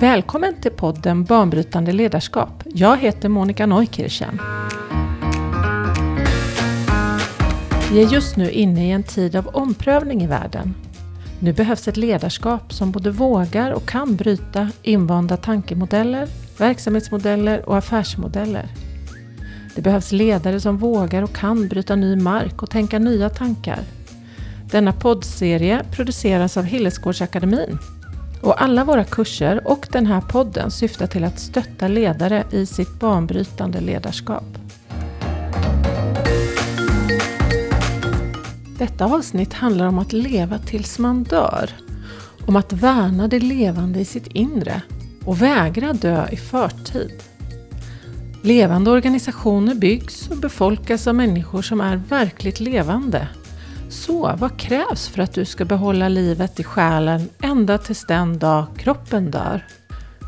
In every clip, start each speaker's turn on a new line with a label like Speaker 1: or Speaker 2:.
Speaker 1: Välkommen till podden Banbrytande ledarskap. Jag heter Monica Neukirchen. Vi är just nu inne i en tid av omprövning i världen. Nu behövs ett ledarskap som både vågar och kan bryta invanda tankemodeller, verksamhetsmodeller och affärsmodeller. Det behövs ledare som vågar och kan bryta ny mark och tänka nya tankar. Denna poddserie produceras av Hillesgårdsakademin och alla våra kurser och den här podden syftar till att stötta ledare i sitt banbrytande ledarskap. Detta avsnitt handlar om att leva tills man dör. Om att värna det levande i sitt inre och vägra dö i förtid. Levande organisationer byggs och befolkas av människor som är verkligt levande så vad krävs för att du ska behålla livet i själen ända tills den dag kroppen dör?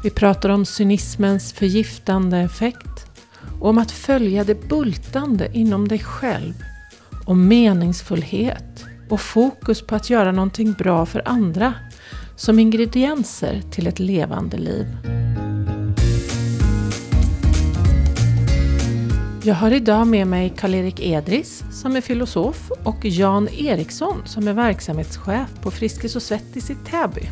Speaker 1: Vi pratar om cynismens förgiftande effekt och om att följa det bultande inom dig själv. Om meningsfullhet och fokus på att göra någonting bra för andra som ingredienser till ett levande liv. Jag har idag med mig Karl-Erik Edris som är filosof och Jan Eriksson som är verksamhetschef på Friskis och Svettis i Täby.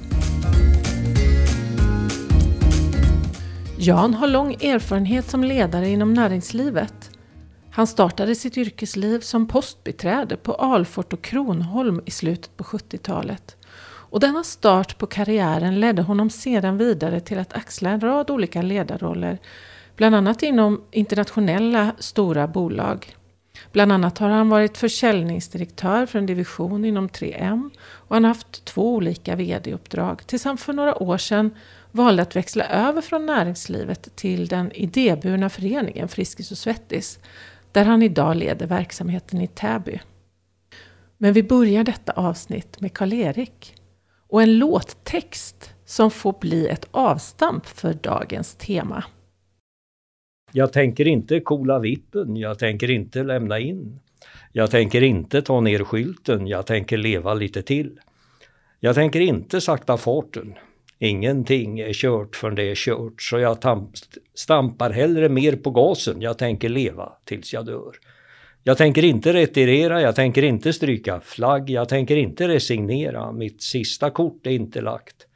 Speaker 1: Jan har lång erfarenhet som ledare inom näringslivet. Han startade sitt yrkesliv som postbiträde på Alfort och Kronholm i slutet på 70-talet. Och denna start på karriären ledde honom sedan vidare till att axla en rad olika ledarroller Bland annat inom internationella stora bolag. Bland annat har han varit försäljningsdirektör för en division inom 3M och han har haft två olika VD-uppdrag tills han för några år sedan valde att växla över från näringslivet till den idéburna föreningen Friskis och Svettis där han idag leder verksamheten i Täby. Men vi börjar detta avsnitt med Karl-Erik och en låttext som får bli ett avstamp för dagens tema.
Speaker 2: Jag tänker inte kola vippen, jag tänker inte lämna in. Jag tänker inte ta ner skylten, jag tänker leva lite till. Jag tänker inte sakta farten. Ingenting är kört förrän det är kört, så jag stampar hellre mer på gasen. Jag tänker leva tills jag dör. Jag tänker inte retirera, jag tänker inte stryka flagg, jag tänker inte resignera. Mitt sista kort är inte lagt.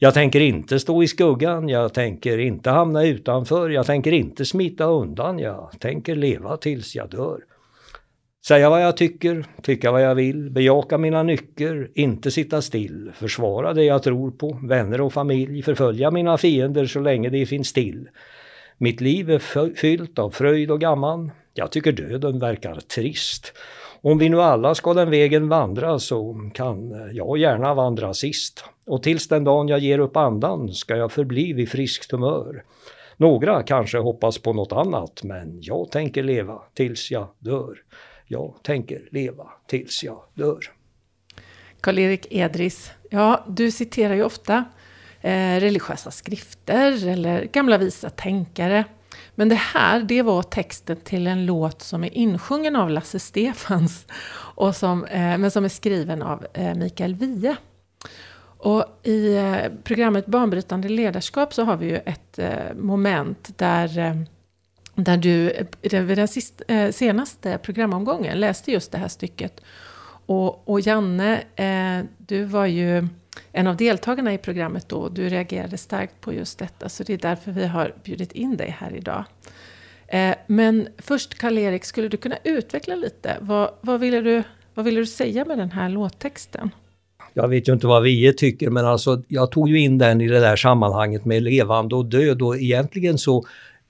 Speaker 2: Jag tänker inte stå i skuggan, jag tänker inte hamna utanför, jag tänker inte smita undan, jag tänker leva tills jag dör. Säga vad jag tycker, tycka vad jag vill, bejaka mina nycker, inte sitta still, försvara det jag tror på, vänner och familj, förfölja mina fiender så länge det finns till. Mitt liv är fyllt av fröjd och gamman. Jag tycker döden verkar trist. Om vi nu alla ska den vägen vandra så kan jag gärna vandra sist. Och tills den dagen jag ger upp andan ska jag förbli vid friskt humör. Några kanske hoppas på något annat, men jag tänker leva tills jag dör. Jag tänker leva tills jag dör.
Speaker 1: Karl-Erik Edris, ja, du citerar ju ofta eh, religiösa skrifter eller gamla visa tänkare. Men det här, det var texten till en låt som är insjungen av Lasse Stefans, och som, eh, men som är skriven av eh, Mikael Wiehe. Och i eh, programmet Banbrytande ledarskap så har vi ju ett eh, moment där, eh, där du eh, vid den sist, eh, senaste programomgången läste just det här stycket. Och, och Janne, eh, du var ju en av deltagarna i programmet då. Du reagerade starkt på just detta, så det är därför vi har bjudit in dig här idag. Eh, men först Karl-Erik, skulle du kunna utveckla lite? Vad, vad, ville du, vad ville du säga med den här låttexten?
Speaker 2: jag vet ju inte vad vi tycker, men alltså jag tog ju in den i det där sammanhanget med levande och död och egentligen så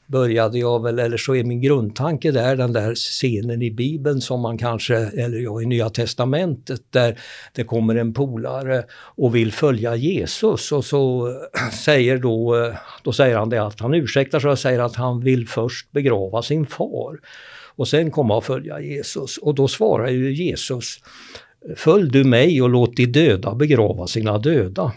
Speaker 2: började jag väl, eller så är min grundtanke där den där scenen i Bibeln som man kanske, eller ja, i Nya Testamentet där det kommer en polare och vill följa Jesus och så säger då, då säger han det att han ursäktar sig och säger att han vill först begrava sin far och sen komma och följa Jesus. Och då svarar ju Jesus Följ du mig och låt de döda begrava sina döda.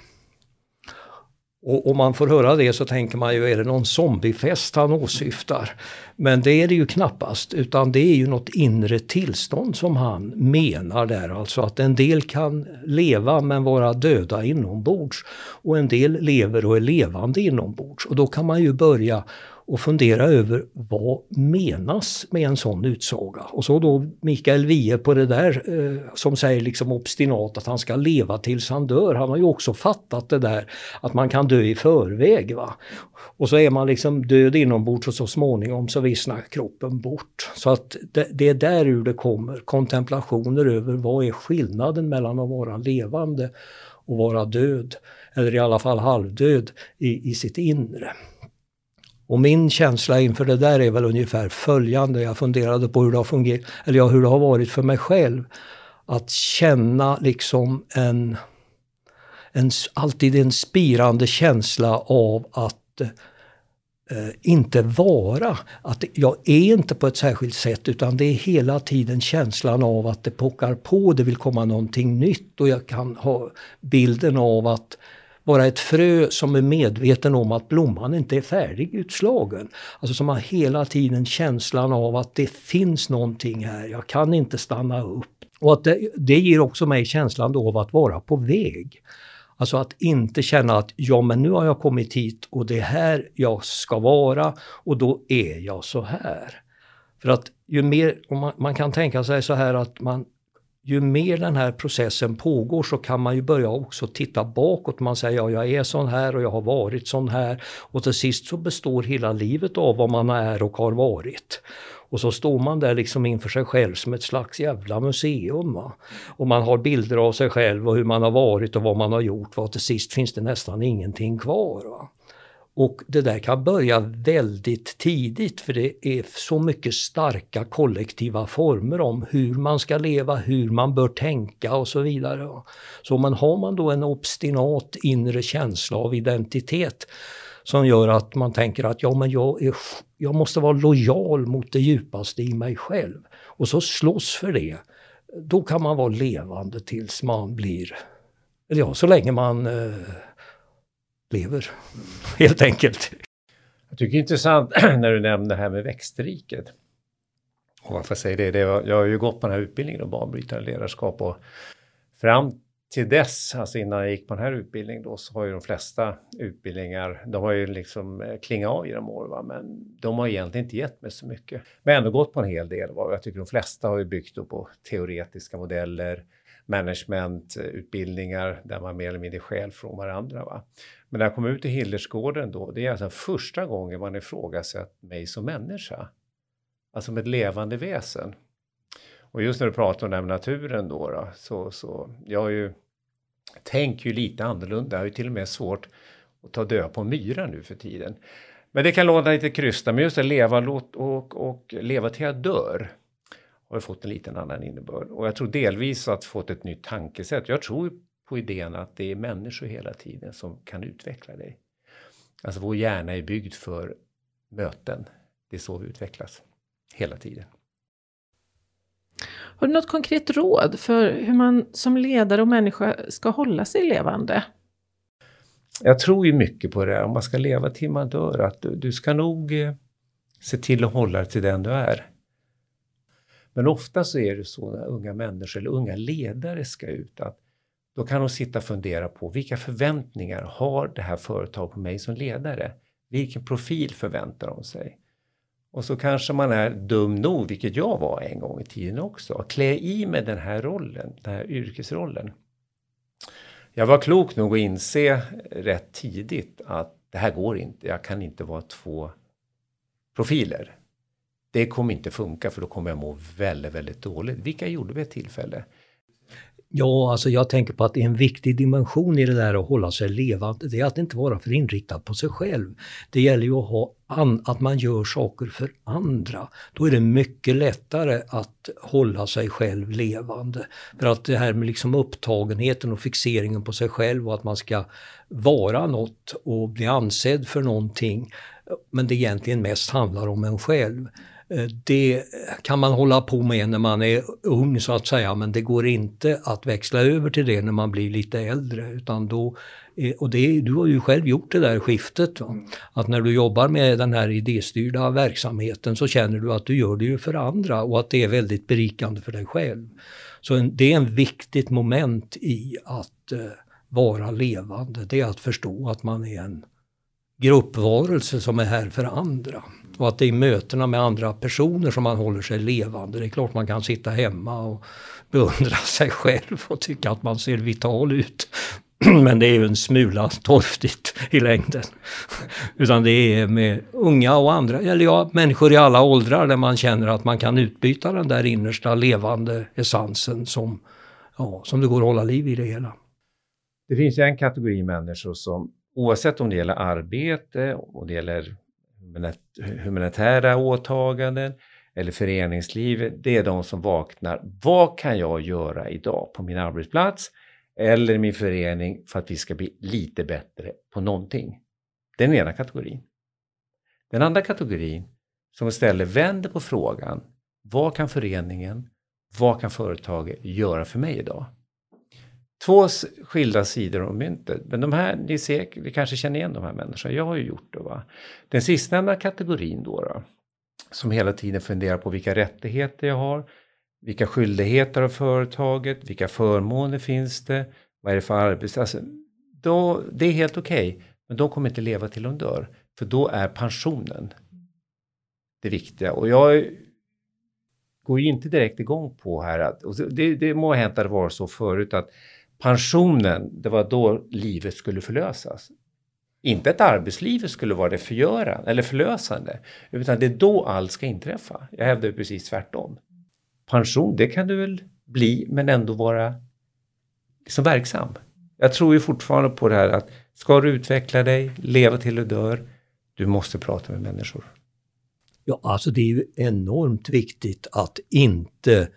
Speaker 2: Och om man får höra det så tänker man ju, är det någon zombiefest han åsyftar? Men det är det ju knappast, utan det är ju något inre tillstånd som han menar där. Alltså att en del kan leva men vara döda inombords. Och en del lever och är levande inombords. Och då kan man ju börja och fundera över vad menas med en sån utsaga? Och så då Mikael Wiehe på det där eh, som säger liksom obstinat att han ska leva tills han dör. Han har ju också fattat det där att man kan dö i förväg. Va? Och så är man liksom död inombords och så småningom så vissnar kroppen bort. Så att det, det är där ur det kommer kontemplationer över vad är skillnaden mellan att vara levande och vara död. Eller i alla fall halvdöd i, i sitt inre. Och min känsla inför det där är väl ungefär följande. Jag funderade på hur det har fungerat, eller ja, hur det har varit för mig själv. Att känna liksom en, en alltid en spirande känsla av att eh, inte vara. Att jag är inte på ett särskilt sätt utan det är hela tiden känslan av att det pockar på, det vill komma någonting nytt och jag kan ha bilden av att vara ett frö som är medveten om att blomman inte är färdigutslagen. Alltså som har hela tiden känslan av att det finns någonting här, jag kan inte stanna upp. Och att det, det ger också mig känslan då av att vara på väg. Alltså att inte känna att ja men nu har jag kommit hit och det är här jag ska vara och då är jag så här. För att ju mer, man, man kan tänka sig så här att man ju mer den här processen pågår så kan man ju börja också titta bakåt. Man säger ja, jag är sån här och jag har varit sån här. Och till sist så består hela livet av vad man är och har varit. Och så står man där liksom inför sig själv som ett slags jävla museum. Va? Och man har bilder av sig själv och hur man har varit och vad man har gjort. Och till sist finns det nästan ingenting kvar. Va? Och det där kan börja väldigt tidigt för det är så mycket starka kollektiva former om hur man ska leva, hur man bör tänka och så vidare. Så man har man då en obstinat inre känsla av identitet som gör att man tänker att ja, men jag, är, jag måste vara lojal mot det djupaste i mig själv och så slåss för det. Då kan man vara levande tills man blir, eller ja, så länge man eh, lever, helt enkelt.
Speaker 3: Jag tycker det är intressant när du nämner det här med växtriket. Och varför jag säger det, det var, jag har ju gått på den här utbildningen om banbrytande ledarskap och fram till dess, alltså innan jag gick på den här utbildningen då, så har ju de flesta utbildningar, de har ju liksom eh, klingat av genom år, va? men de har egentligen inte gett mig så mycket. Men ändå gått på en hel del. Va? Jag tycker de flesta har ju byggt på teoretiska modeller, managementutbildningar där man mer eller mindre skäl från varandra. Va? Men när jag kom ut i Hillersgården då, det är alltså första gången man ifrågasatt mig som människa. Alltså som ett levande väsen. Och just när du pratar om det här med naturen då, då så, så jag har ju tänker ju lite annorlunda. Jag har ju till och med svårt att ta död på myra nu för tiden. Men det kan låta lite krystat, men just det leva och, och, och leva till jag dör har fått en liten annan innebörd. Och jag tror delvis att fått ett nytt tankesätt. Jag tror på idén att det är människor hela tiden som kan utveckla dig. Alltså vår hjärna är byggd för möten. Det är så vi utvecklas hela tiden.
Speaker 1: Har du något konkret råd för hur man som ledare och människa ska hålla sig levande?
Speaker 3: Jag tror ju mycket på det, om man ska leva till man dör, att du, du ska nog eh, se till att hålla till den du är. Men ofta så är det så när unga människor eller unga ledare ska ut att då kan de sitta och fundera på vilka förväntningar har det här företaget på mig som ledare? Vilken profil förväntar de sig? Och så kanske man är dum nog, vilket jag var en gång i tiden också, att klä i med den här rollen, den här yrkesrollen. Jag var klok nog att inse rätt tidigt att det här går inte, jag kan inte vara två profiler. Det kommer inte funka för då kommer jag må väldigt, väldigt dåligt. Vilka gjorde vi ett tillfälle?
Speaker 2: Ja, alltså jag tänker på att det är en viktig dimension i det där att hålla sig levande. Det är att inte vara för inriktad på sig själv. Det gäller ju att, ha an, att man gör saker för andra. Då är det mycket lättare att hålla sig själv levande. För att det här med liksom upptagenheten och fixeringen på sig själv och att man ska vara något och bli ansedd för någonting. Men det egentligen mest handlar om en själv det kan man hålla på med när man är ung så att säga, men det går inte att växla över till det när man blir lite äldre. Utan då, och det, du har ju själv gjort det där skiftet. Va? Att när du jobbar med den här idéstyrda verksamheten så känner du att du gör det ju för andra och att det är väldigt berikande för dig själv. Så en, det är en viktigt moment i att eh, vara levande, det är att förstå att man är en gruppvarelse som är här för andra. Och att det är i mötena med andra personer som man håller sig levande. Det är klart man kan sitta hemma och beundra sig själv och tycka att man ser vital ut. Men det är ju en smula torftigt i längden. Utan det är med unga och andra, eller ja, människor i alla åldrar där man känner att man kan utbyta den där innersta levande essensen som, ja, som det går att hålla liv i det hela.
Speaker 3: Det finns ju en kategori människor som oavsett om det gäller arbete, och det gäller humanitära åtaganden eller föreningslivet, det är de som vaknar. Vad kan jag göra idag på min arbetsplats eller min förening för att vi ska bli lite bättre på någonting? Det är Den ena kategorin. Den andra kategorin som istället vänder på frågan, vad kan föreningen, vad kan företaget göra för mig idag? Två skilda sidor av myntet. Men de här, ni, ser, ni kanske känner igen de här människorna. Jag har ju gjort det. Va? Den sistnämnda kategorin då, då, som hela tiden funderar på vilka rättigheter jag har, vilka skyldigheter har företaget, vilka förmåner finns det, vad är det för arbets... Alltså, då, det är helt okej, okay, men de kommer inte leva till de dör. För då är pensionen det viktiga. Och jag går ju inte direkt igång på här att, och det, det må ha hänt att det var så förut att pensionen, det var då livet skulle förlösas. Inte att arbetslivet skulle vara det förgörande eller förlösande, utan det är då allt ska inträffa. Jag hävdar precis tvärtom. Pension, det kan du väl bli, men ändå vara liksom verksam. Jag tror ju fortfarande på det här att ska du utveckla dig, leva till du dör, du måste prata med människor.
Speaker 2: Ja, alltså det är ju enormt viktigt att inte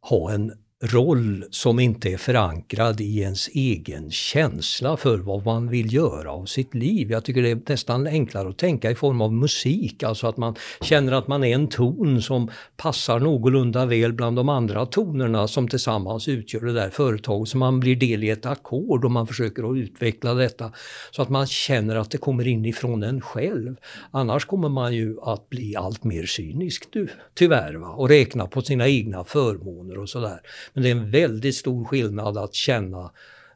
Speaker 2: ha en roll som inte är förankrad i ens egen känsla för vad man vill göra av sitt liv. Jag tycker det är nästan enklare att tänka i form av musik, alltså att man känner att man är en ton som passar någorlunda väl bland de andra tonerna som tillsammans utgör det där företaget. Så man blir del i ett ackord och man försöker att utveckla detta så att man känner att det kommer inifrån en själv. Annars kommer man ju att bli allt mer cynisk tyvärr va? och räkna på sina egna förmåner och sådär. Men det är en väldigt stor skillnad att känna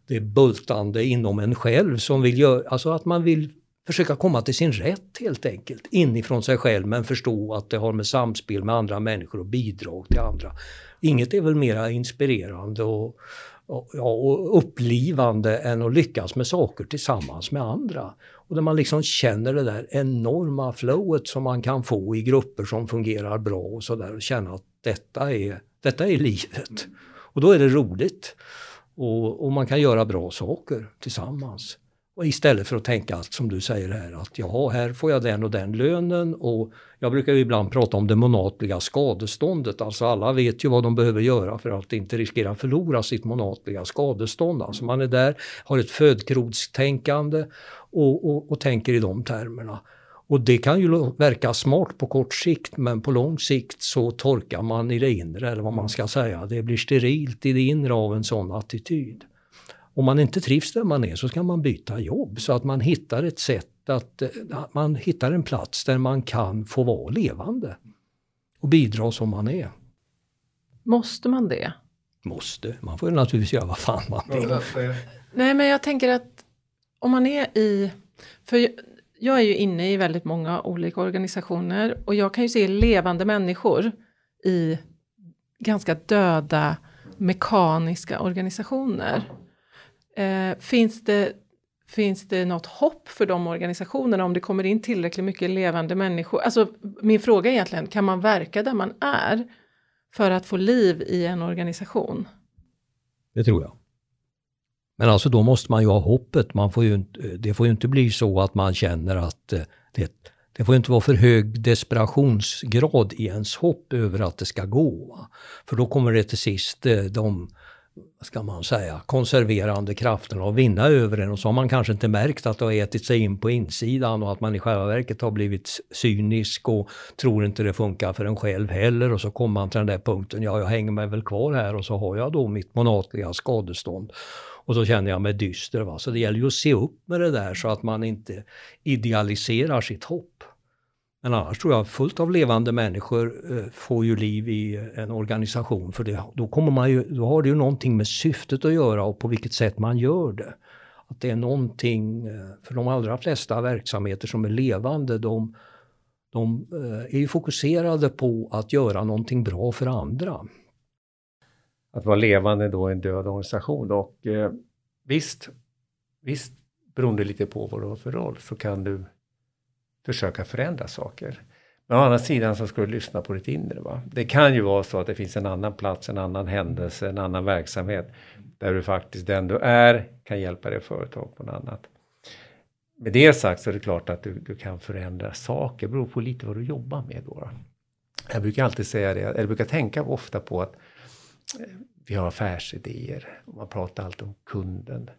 Speaker 2: det bultande inom en själv som vill göra, alltså att man vill försöka komma till sin rätt helt enkelt inifrån sig själv men förstå att det har med samspel med andra människor och bidrag till andra. Inget är väl mera inspirerande och, och, ja, och upplivande än att lyckas med saker tillsammans med andra. Och där man liksom känner det där enorma flowet som man kan få i grupper som fungerar bra och sådär och känna att detta är, detta är livet. Och då är det roligt. Och, och, man kan göra bra saker tillsammans. Och istället för att tänka att, som du säger här, att jaha, här får jag den och den lönen och jag brukar ibland prata om det monatliga skadeståndet. Alltså alla vet ju vad de behöver göra för att inte riskera att förlora sitt monatliga skadestånd. Alltså man är där, har ett födkrogstänkande och, och, och tänker i de termerna. Och det kan ju verka smart på kort sikt men på lång sikt så torkar man i det inre eller vad man ska säga. Det blir sterilt i det inre av en sån attityd. Om man inte trivs där man är så ska man byta jobb så att man hittar ett sätt att, att man hittar en plats där man kan få vara levande och bidra som man är.
Speaker 1: Måste man det?
Speaker 2: Måste. Man får naturligtvis göra vad fan man vill.
Speaker 1: Nej men jag tänker att om man är i... För jag är ju inne i väldigt många olika organisationer och jag kan ju se levande människor i ganska döda mekaniska organisationer. Eh, finns, det, finns det något hopp för de organisationerna om det kommer in tillräckligt mycket levande människor? Alltså, min fråga är egentligen, kan man verka där man är för att få liv i en organisation?
Speaker 2: Det tror jag. Men alltså då måste man ju ha hoppet. Man får ju, det får ju inte bli så att man känner att eh, det, det får inte vara för hög desperationsgrad i ens hopp över att det ska gå. För då kommer det till sist, eh, de ska man säga, konserverande krafterna att vinna över en. och så har man kanske inte märkt att det har ätit sig in på insidan och att man i själva verket har blivit cynisk och tror inte det funkar för en själv heller och så kommer man till den där punkten, ja jag hänger mig väl kvar här och så har jag då mitt månatliga skadestånd. Och så känner jag mig dyster. Va? Så det gäller ju att se upp med det där så att man inte idealiserar sitt hopp. Men annars tror jag fullt av levande människor eh, får ju liv i eh, en organisation för det, då, kommer man ju, då har det ju någonting med syftet att göra och på vilket sätt man gör det. Att det är någonting, eh, för de allra flesta verksamheter som är levande, de, de är ju fokuserade på att göra någonting bra för andra.
Speaker 3: Att vara levande då i en död organisation och eh, visst, visst beroende lite på vad du har för roll så kan du försöka förändra saker. Men å andra sidan så ska du lyssna på ditt inre. Va? Det kan ju vara så att det finns en annan plats, en annan händelse, en annan verksamhet där du faktiskt den du är kan hjälpa dig företag på något annat. Med det sagt så är det klart att du, du kan förändra saker, det beror på lite vad du jobbar med då. då. Jag brukar alltid säga det, eller brukar tänka ofta på att vi har affärsidéer och man pratar alltid om kunden.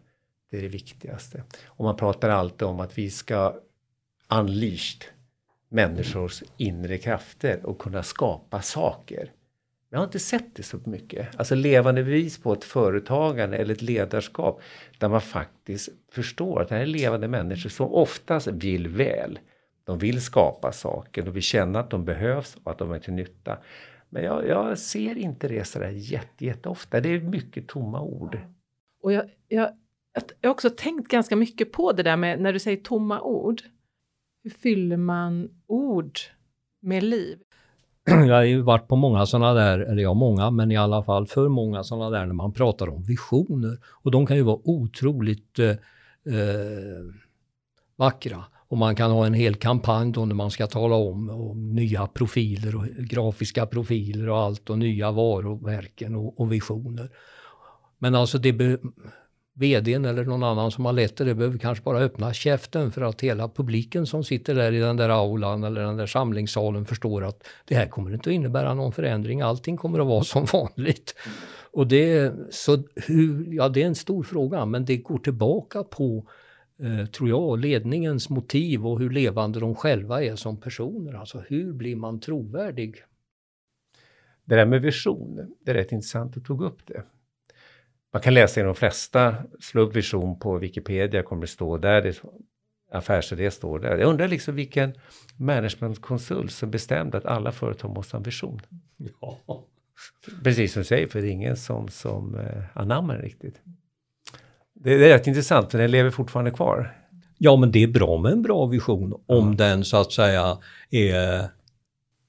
Speaker 3: Det är det viktigaste. Och man pratar alltid om att vi ska unleashed människors inre krafter och kunna skapa saker. Jag har inte sett det så mycket. Alltså levande bevis på ett företagande eller ett ledarskap där man faktiskt förstår att det här är levande människor som oftast vill väl. De vill skapa saker, de vill känna att de behövs och att de är till nytta. Men jag, jag ser inte det sådär jätte, jätteofta. Det är mycket tomma ord.
Speaker 1: Och jag, jag, jag har också tänkt ganska mycket på det där med när du säger tomma ord. Hur fyller man ord med liv?
Speaker 2: Jag har ju varit på många sådana där, eller ja många, men i alla fall för många sådana där när man pratar om visioner. Och de kan ju vara otroligt eh, eh, vackra. Och man kan ha en hel kampanj då när man ska tala om, om nya profiler och grafiska profiler och allt och nya varumärken och, och visioner. Men alltså det vdn eller någon annan som har lett det, det behöver kanske bara öppna käften för att hela publiken som sitter där i den där aulan eller den där samlingssalen förstår att det här kommer inte att innebära någon förändring, allting kommer att vara som vanligt. Och det, så hur, ja, det är en stor fråga, men det går tillbaka på, tror jag, ledningens motiv och hur levande de själva är som personer. Alltså hur blir man trovärdig?
Speaker 3: Det där med vision, det är rätt intressant att du tog upp det. Man kan läsa i de flesta, slå upp vision på Wikipedia, kommer det stå där, det, affärsidé står där. Jag undrar liksom vilken managementkonsult som bestämde att alla företag måste ha en vision. Ja. Precis som du säger, för det är ingen som, som eh, anammar riktigt. Det, det är rätt intressant, för den lever fortfarande kvar.
Speaker 2: Ja, men det är bra med en bra vision om ja. den så att säga är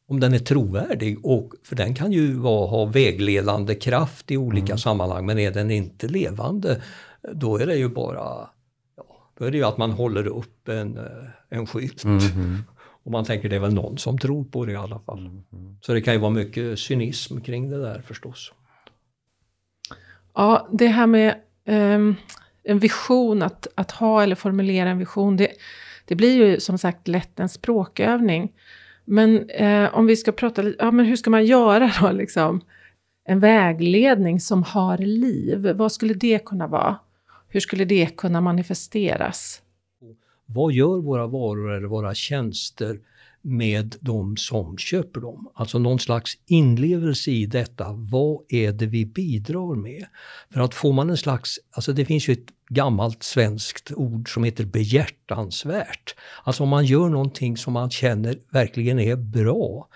Speaker 2: om den är trovärdig. Och, för den kan ju vara, ha vägledande kraft i olika mm. sammanhang men är den inte levande då är det ju bara ja, då är det ju att man håller upp en, eh, en skylt. Mm. Och man tänker det är väl någon som tror på det i alla fall. Mm. Så det kan ju vara mycket cynism kring det där förstås.
Speaker 1: Ja, det här med um, en vision, att, att ha eller formulera en vision, det, det blir ju som sagt lätt en språkövning. Men eh, om vi ska prata lite, ja men hur ska man göra då liksom? En vägledning som har liv, vad skulle det kunna vara? Hur skulle det kunna manifesteras?
Speaker 2: Vad gör våra varor eller våra tjänster med de som köper dem. Alltså någon slags inlevelse i detta. Vad är det vi bidrar med? För att får man en slags, alltså det finns ju ett gammalt svenskt ord som heter behjärtansvärt. Alltså om man gör någonting som man känner verkligen är bra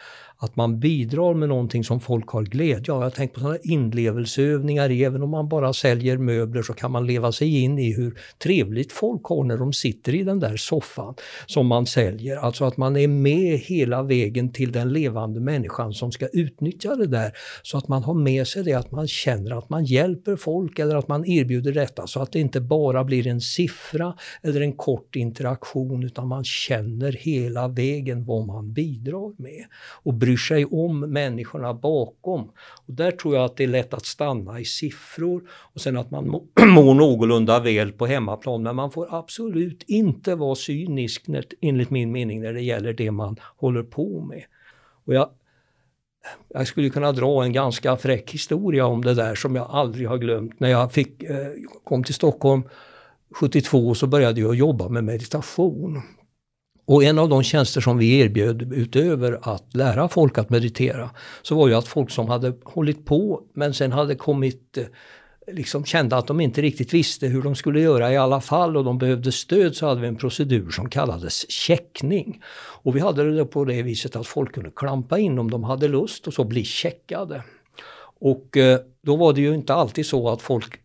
Speaker 2: att man bidrar med någonting som folk har glädje av. Jag tänker på sådana inlevelseövningar, även om man bara säljer möbler så kan man leva sig in i hur trevligt folk har när de sitter i den där soffan som man säljer. Alltså att man är med hela vägen till den levande människan som ska utnyttja det där. Så att man har med sig det, att man känner att man hjälper folk eller att man erbjuder detta så att det inte bara blir en siffra eller en kort interaktion utan man känner hela vägen vad man bidrar med. Och bryr sig om människorna bakom. Och där tror jag att det är lätt att stanna i siffror och sen att man mår någorlunda väl på hemmaplan. Men man får absolut inte vara cynisk när, enligt min mening när det gäller det man håller på med. Och jag jag skulle kunna dra en ganska fräck historia om det där som jag aldrig har glömt. När jag fick, eh, kom till Stockholm 72 så började jag jobba med meditation. Och en av de tjänster som vi erbjöd utöver att lära folk att meditera så var ju att folk som hade hållit på men sen hade kommit eh, liksom kände att de inte riktigt visste hur de skulle göra i alla fall och de behövde stöd så hade vi en procedur som kallades checkning. Och vi hade det på det viset att folk kunde klampa in om de hade lust och så bli checkade. Och eh, då var det ju inte alltid så att folk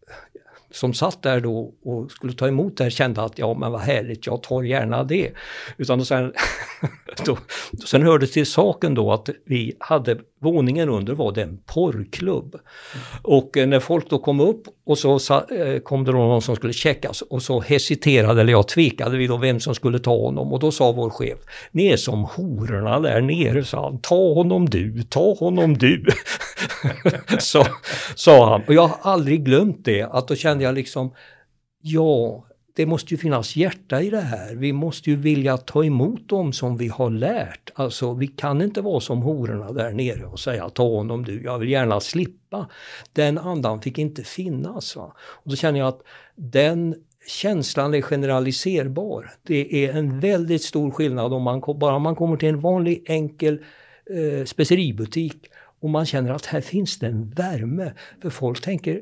Speaker 2: som satt där då och skulle ta emot det här kände att ja men vad härligt, jag tar gärna det. Utan då sen, då, sen hörde till saken då att vi hade, våningen under var det en porrklubb. Mm. Och eh, när folk då kom upp och så sa, eh, kom det någon som skulle checkas och så hesiterade, eller jag tvekade vi då vem som skulle ta honom och då sa vår chef, ni är som hororna där nere, sa han, ta honom du, ta honom du. så sa han, och jag har aldrig glömt det, att då kände jag liksom, ja, det måste ju finnas hjärta i det här. Vi måste ju vilja ta emot dem som vi har lärt. Alltså vi kan inte vara som hororna där nere och säga ta honom du, jag vill gärna slippa. Den andan fick inte finnas. Va? Och då känner jag att den känslan är generaliserbar. Det är en väldigt stor skillnad om man bara man kommer till en vanlig enkel eh, speceributik och man känner att här finns det en värme. För folk tänker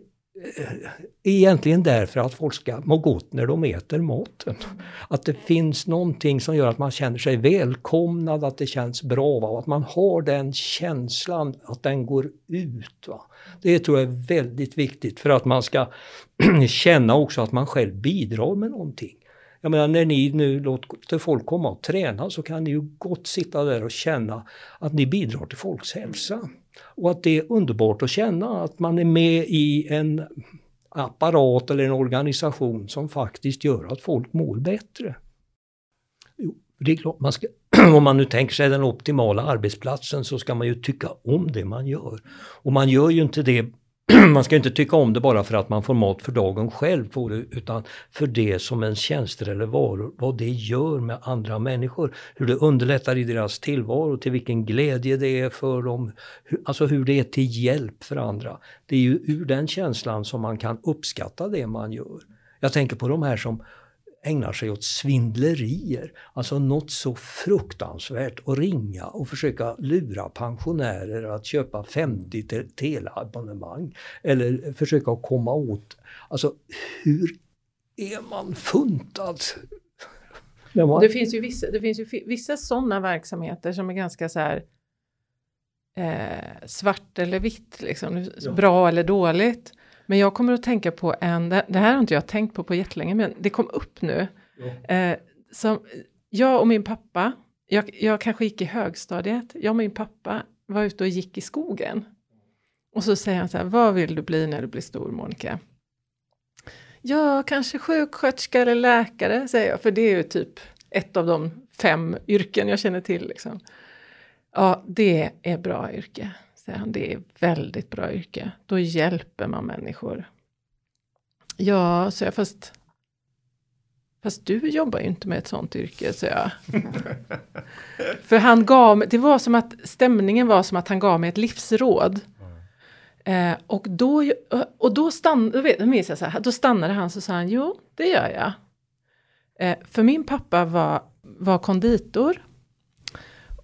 Speaker 2: egentligen därför att folk ska må gott när de äter maten. Att det finns någonting som gör att man känner sig välkomnad, att det känns bra, va? att man har den känslan, att den går ut. Va? Det tror jag är väldigt viktigt för att man ska känna också att man själv bidrar med någonting. Jag menar när ni nu låter folk komma och träna så kan ni ju gott sitta där och känna att ni bidrar till folks hälsa. Och att det är underbart att känna att man är med i en apparat eller en organisation som faktiskt gör att folk mår bättre. Jo, det är klart, man ska, om man nu tänker sig den optimala arbetsplatsen så ska man ju tycka om det man gör. Och man gör ju inte det man ska inte tycka om det bara för att man får mat för dagen själv på det, utan för det som ens tjänster eller varor, vad det gör med andra människor. Hur det underlättar i deras tillvaro, till vilken glädje det är för dem, hur, alltså hur det är till hjälp för andra. Det är ju ur den känslan som man kan uppskatta det man gör. Jag tänker på de här som ägnar sig åt svindlerier. Alltså något så fruktansvärt och ringa och försöka lura pensionärer att köpa 50 teleabonnemang. Eller försöka komma åt, alltså hur är man funtad?
Speaker 1: Man... Det finns ju vissa, det finns ju vissa sådana verksamheter som är ganska så här eh, svart eller vitt, liksom, ja. bra eller dåligt. Men jag kommer att tänka på en, det här har inte jag tänkt på på jättelänge, men det kom upp nu. Ja. Eh, som, jag och min pappa, jag, jag kanske gick i högstadiet, jag och min pappa var ute och gick i skogen. Och så säger han så här, vad vill du bli när du blir stor Monica? Ja, kanske sjuksköterska eller läkare, säger jag, för det är ju typ ett av de fem yrken jag känner till. Liksom. Ja, det är bra yrke säger han. Det är väldigt bra yrke. Då hjälper man människor. Ja, så jag, fast, fast du jobbar ju inte med ett sånt yrke, så jag. För han gav det var som att stämningen var som att han gav mig ett livsråd. Eh, och då, och då, stann, då, då, jag så här, då stannade han så sa han, jo, det gör jag. Eh, för min pappa var, var konditor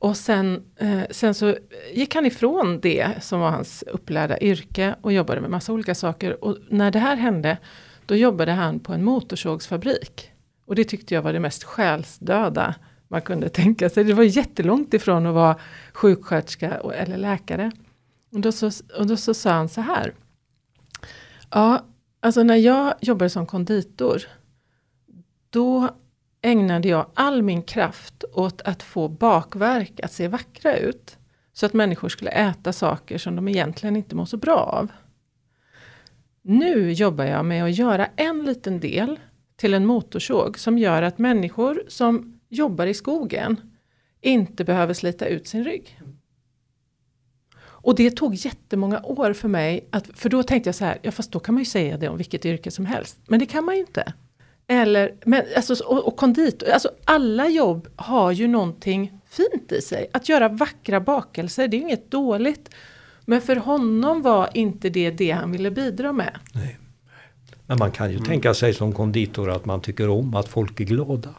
Speaker 1: och sen, eh, sen så gick han ifrån det som var hans upplärda yrke och jobbade med massa olika saker. Och när det här hände, då jobbade han på en motorsågsfabrik. Och det tyckte jag var det mest själsdöda man kunde tänka sig. Det var jättelångt ifrån att vara sjuksköterska eller läkare. Och då så, och då så sa han så här. Ja, alltså när jag jobbade som konditor, då ägnade jag all min kraft åt att få bakverk att se vackra ut. Så att människor skulle äta saker som de egentligen inte mår så bra av. Nu jobbar jag med att göra en liten del till en motorsåg som gör att människor som jobbar i skogen inte behöver slita ut sin rygg. Och det tog jättemånga år för mig, att, för då tänkte jag så här, ja fast då kan man ju säga det om vilket yrke som helst. Men det kan man ju inte. Eller, men, alltså, och, och konditor, alltså alla jobb har ju någonting fint i sig. Att göra vackra bakelser, det är inget dåligt. Men för honom var inte det det han ville bidra med.
Speaker 2: Nej. Men man kan ju mm. tänka sig som konditor att man tycker om att folk är glada.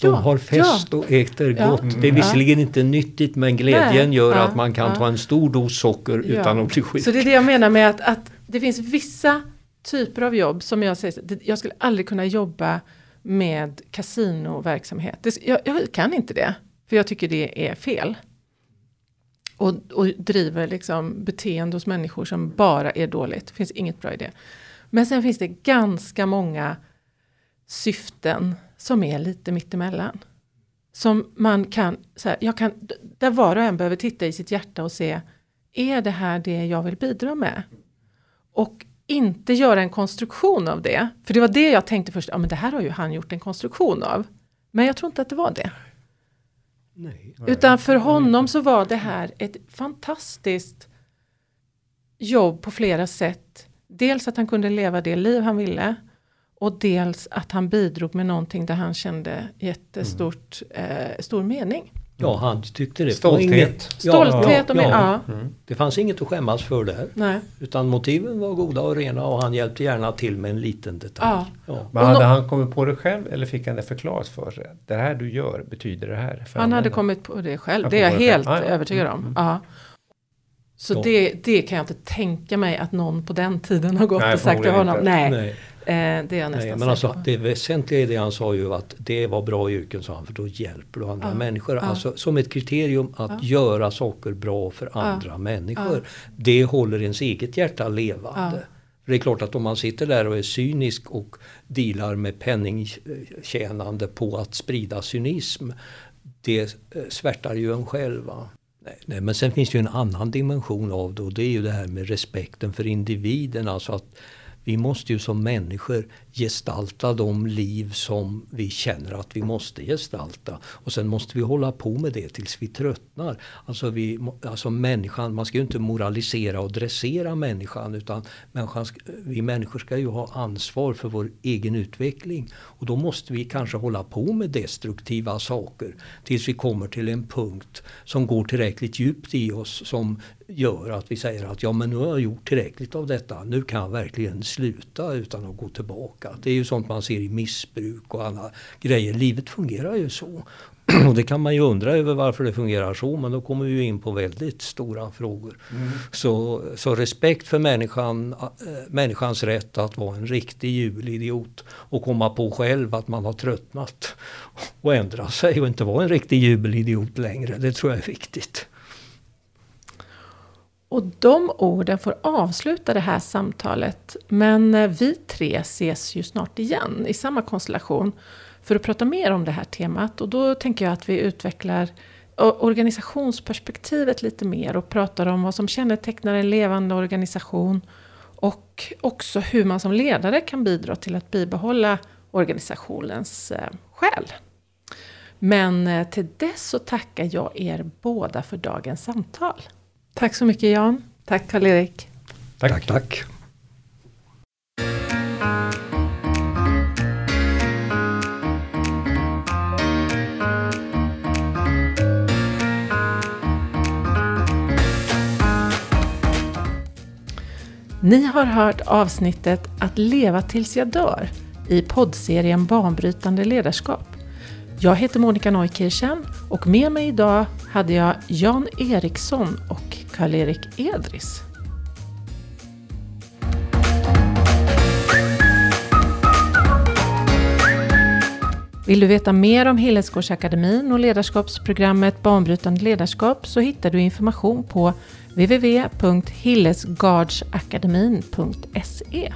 Speaker 2: De ja, har fest ja. och äter gott. Ja, det är visserligen inte nyttigt men glädjen Nej, gör att man kan ta en stor dos socker utan att bli sjuk.
Speaker 1: Så det är det jag menar med att, att det finns vissa typer av jobb som jag säger, jag skulle aldrig kunna jobba med kasinoverksamhet. Jag, jag kan inte det, för jag tycker det är fel. Och, och driver liksom beteende hos människor som bara är dåligt. Det finns inget bra i det. Men sen finns det ganska många syften som är lite mittemellan. Som man kan, så här, jag kan, där var och en behöver titta i sitt hjärta och se, är det här det jag vill bidra med? Och inte göra en konstruktion av det. För det var det jag tänkte först, ja men det här har ju han gjort en konstruktion av. Men jag tror inte att det var det. Nej. Utan för honom så var det här ett fantastiskt jobb på flera sätt. Dels att han kunde leva det liv han ville. Och dels att han bidrog med någonting där han kände jättestort, mm. eh, stor mening.
Speaker 2: Ja, han tyckte det.
Speaker 3: Stolthet. Inget,
Speaker 1: Stolthet och ja, ja.
Speaker 2: Mm. Det fanns inget att skämmas för där. Nej. Utan motiven var goda och rena och han hjälpte gärna till med en liten detalj.
Speaker 3: Ja. Men hade han kommit på det själv eller fick han det förklarat för sig? Det här du gör betyder det här.
Speaker 1: han hade kommit på det själv. Det är jag helt övertygad om. Mm. mm. Så det, det kan jag inte tänka mig att någon på den tiden har gått Nej, och sagt till honom. Nej. Nej. Eh, det är jag nästan
Speaker 2: Nej, men alltså, Det väsentliga i det han sa ju att det var bra yrken sa han för då hjälper du andra ja. människor. Ja. Alltså, som ett kriterium att ja. göra saker bra för andra människor. Det håller ens eget hjärta levande. Det är klart att om man sitter där och är cynisk och dealar med penningtjänande på att sprida cynism. Det eh, svärtar ju en själv. Nej, nej, men sen finns det ju en annan dimension av det och det är ju det här med respekten för individen. Alltså att vi måste ju som människor gestalta de liv som vi känner att vi måste gestalta. Och sen måste vi hålla på med det tills vi tröttnar. Alltså, vi, alltså människan, man ska ju inte moralisera och dressera människan utan människan, vi människor ska ju ha ansvar för vår egen utveckling. Och då måste vi kanske hålla på med destruktiva saker tills vi kommer till en punkt som går tillräckligt djupt i oss som gör att vi säger att ja men nu har jag gjort tillräckligt av detta. Nu kan jag verkligen sluta utan att gå tillbaka. Det är ju sånt man ser i missbruk och alla grejer. Livet fungerar ju så. Och det kan man ju undra över varför det fungerar så men då kommer vi in på väldigt stora frågor. Mm. Så, så respekt för människan, äh, människans rätt att vara en riktig jubelidiot och komma på själv att man har tröttnat och ändra sig och inte vara en riktig jubelidiot längre. Det tror jag är viktigt.
Speaker 1: Och de orden får avsluta det här samtalet. Men eh, vi tre ses ju snart igen i samma konstellation för att prata mer om det här temat. Och då tänker jag att vi utvecklar organisationsperspektivet lite mer och pratar om vad som kännetecknar en levande organisation och också hur man som ledare kan bidra till att bibehålla organisationens eh, själ. Men eh, till dess så tackar jag er båda för dagens samtal. Tack så mycket Jan. Tack Karl-Erik.
Speaker 2: Tack, tack. tack.
Speaker 1: Ni har hört avsnittet Att leva tills jag dör i poddserien Banbrytande ledarskap. Jag heter Monica Neukirchen och med mig idag hade jag Jan Eriksson och Karl-Erik Edris. Vill du veta mer om Hillesgårdsakademin och ledarskapsprogrammet Banbrytande ledarskap så hittar du information på www.hillesgardsakademin.se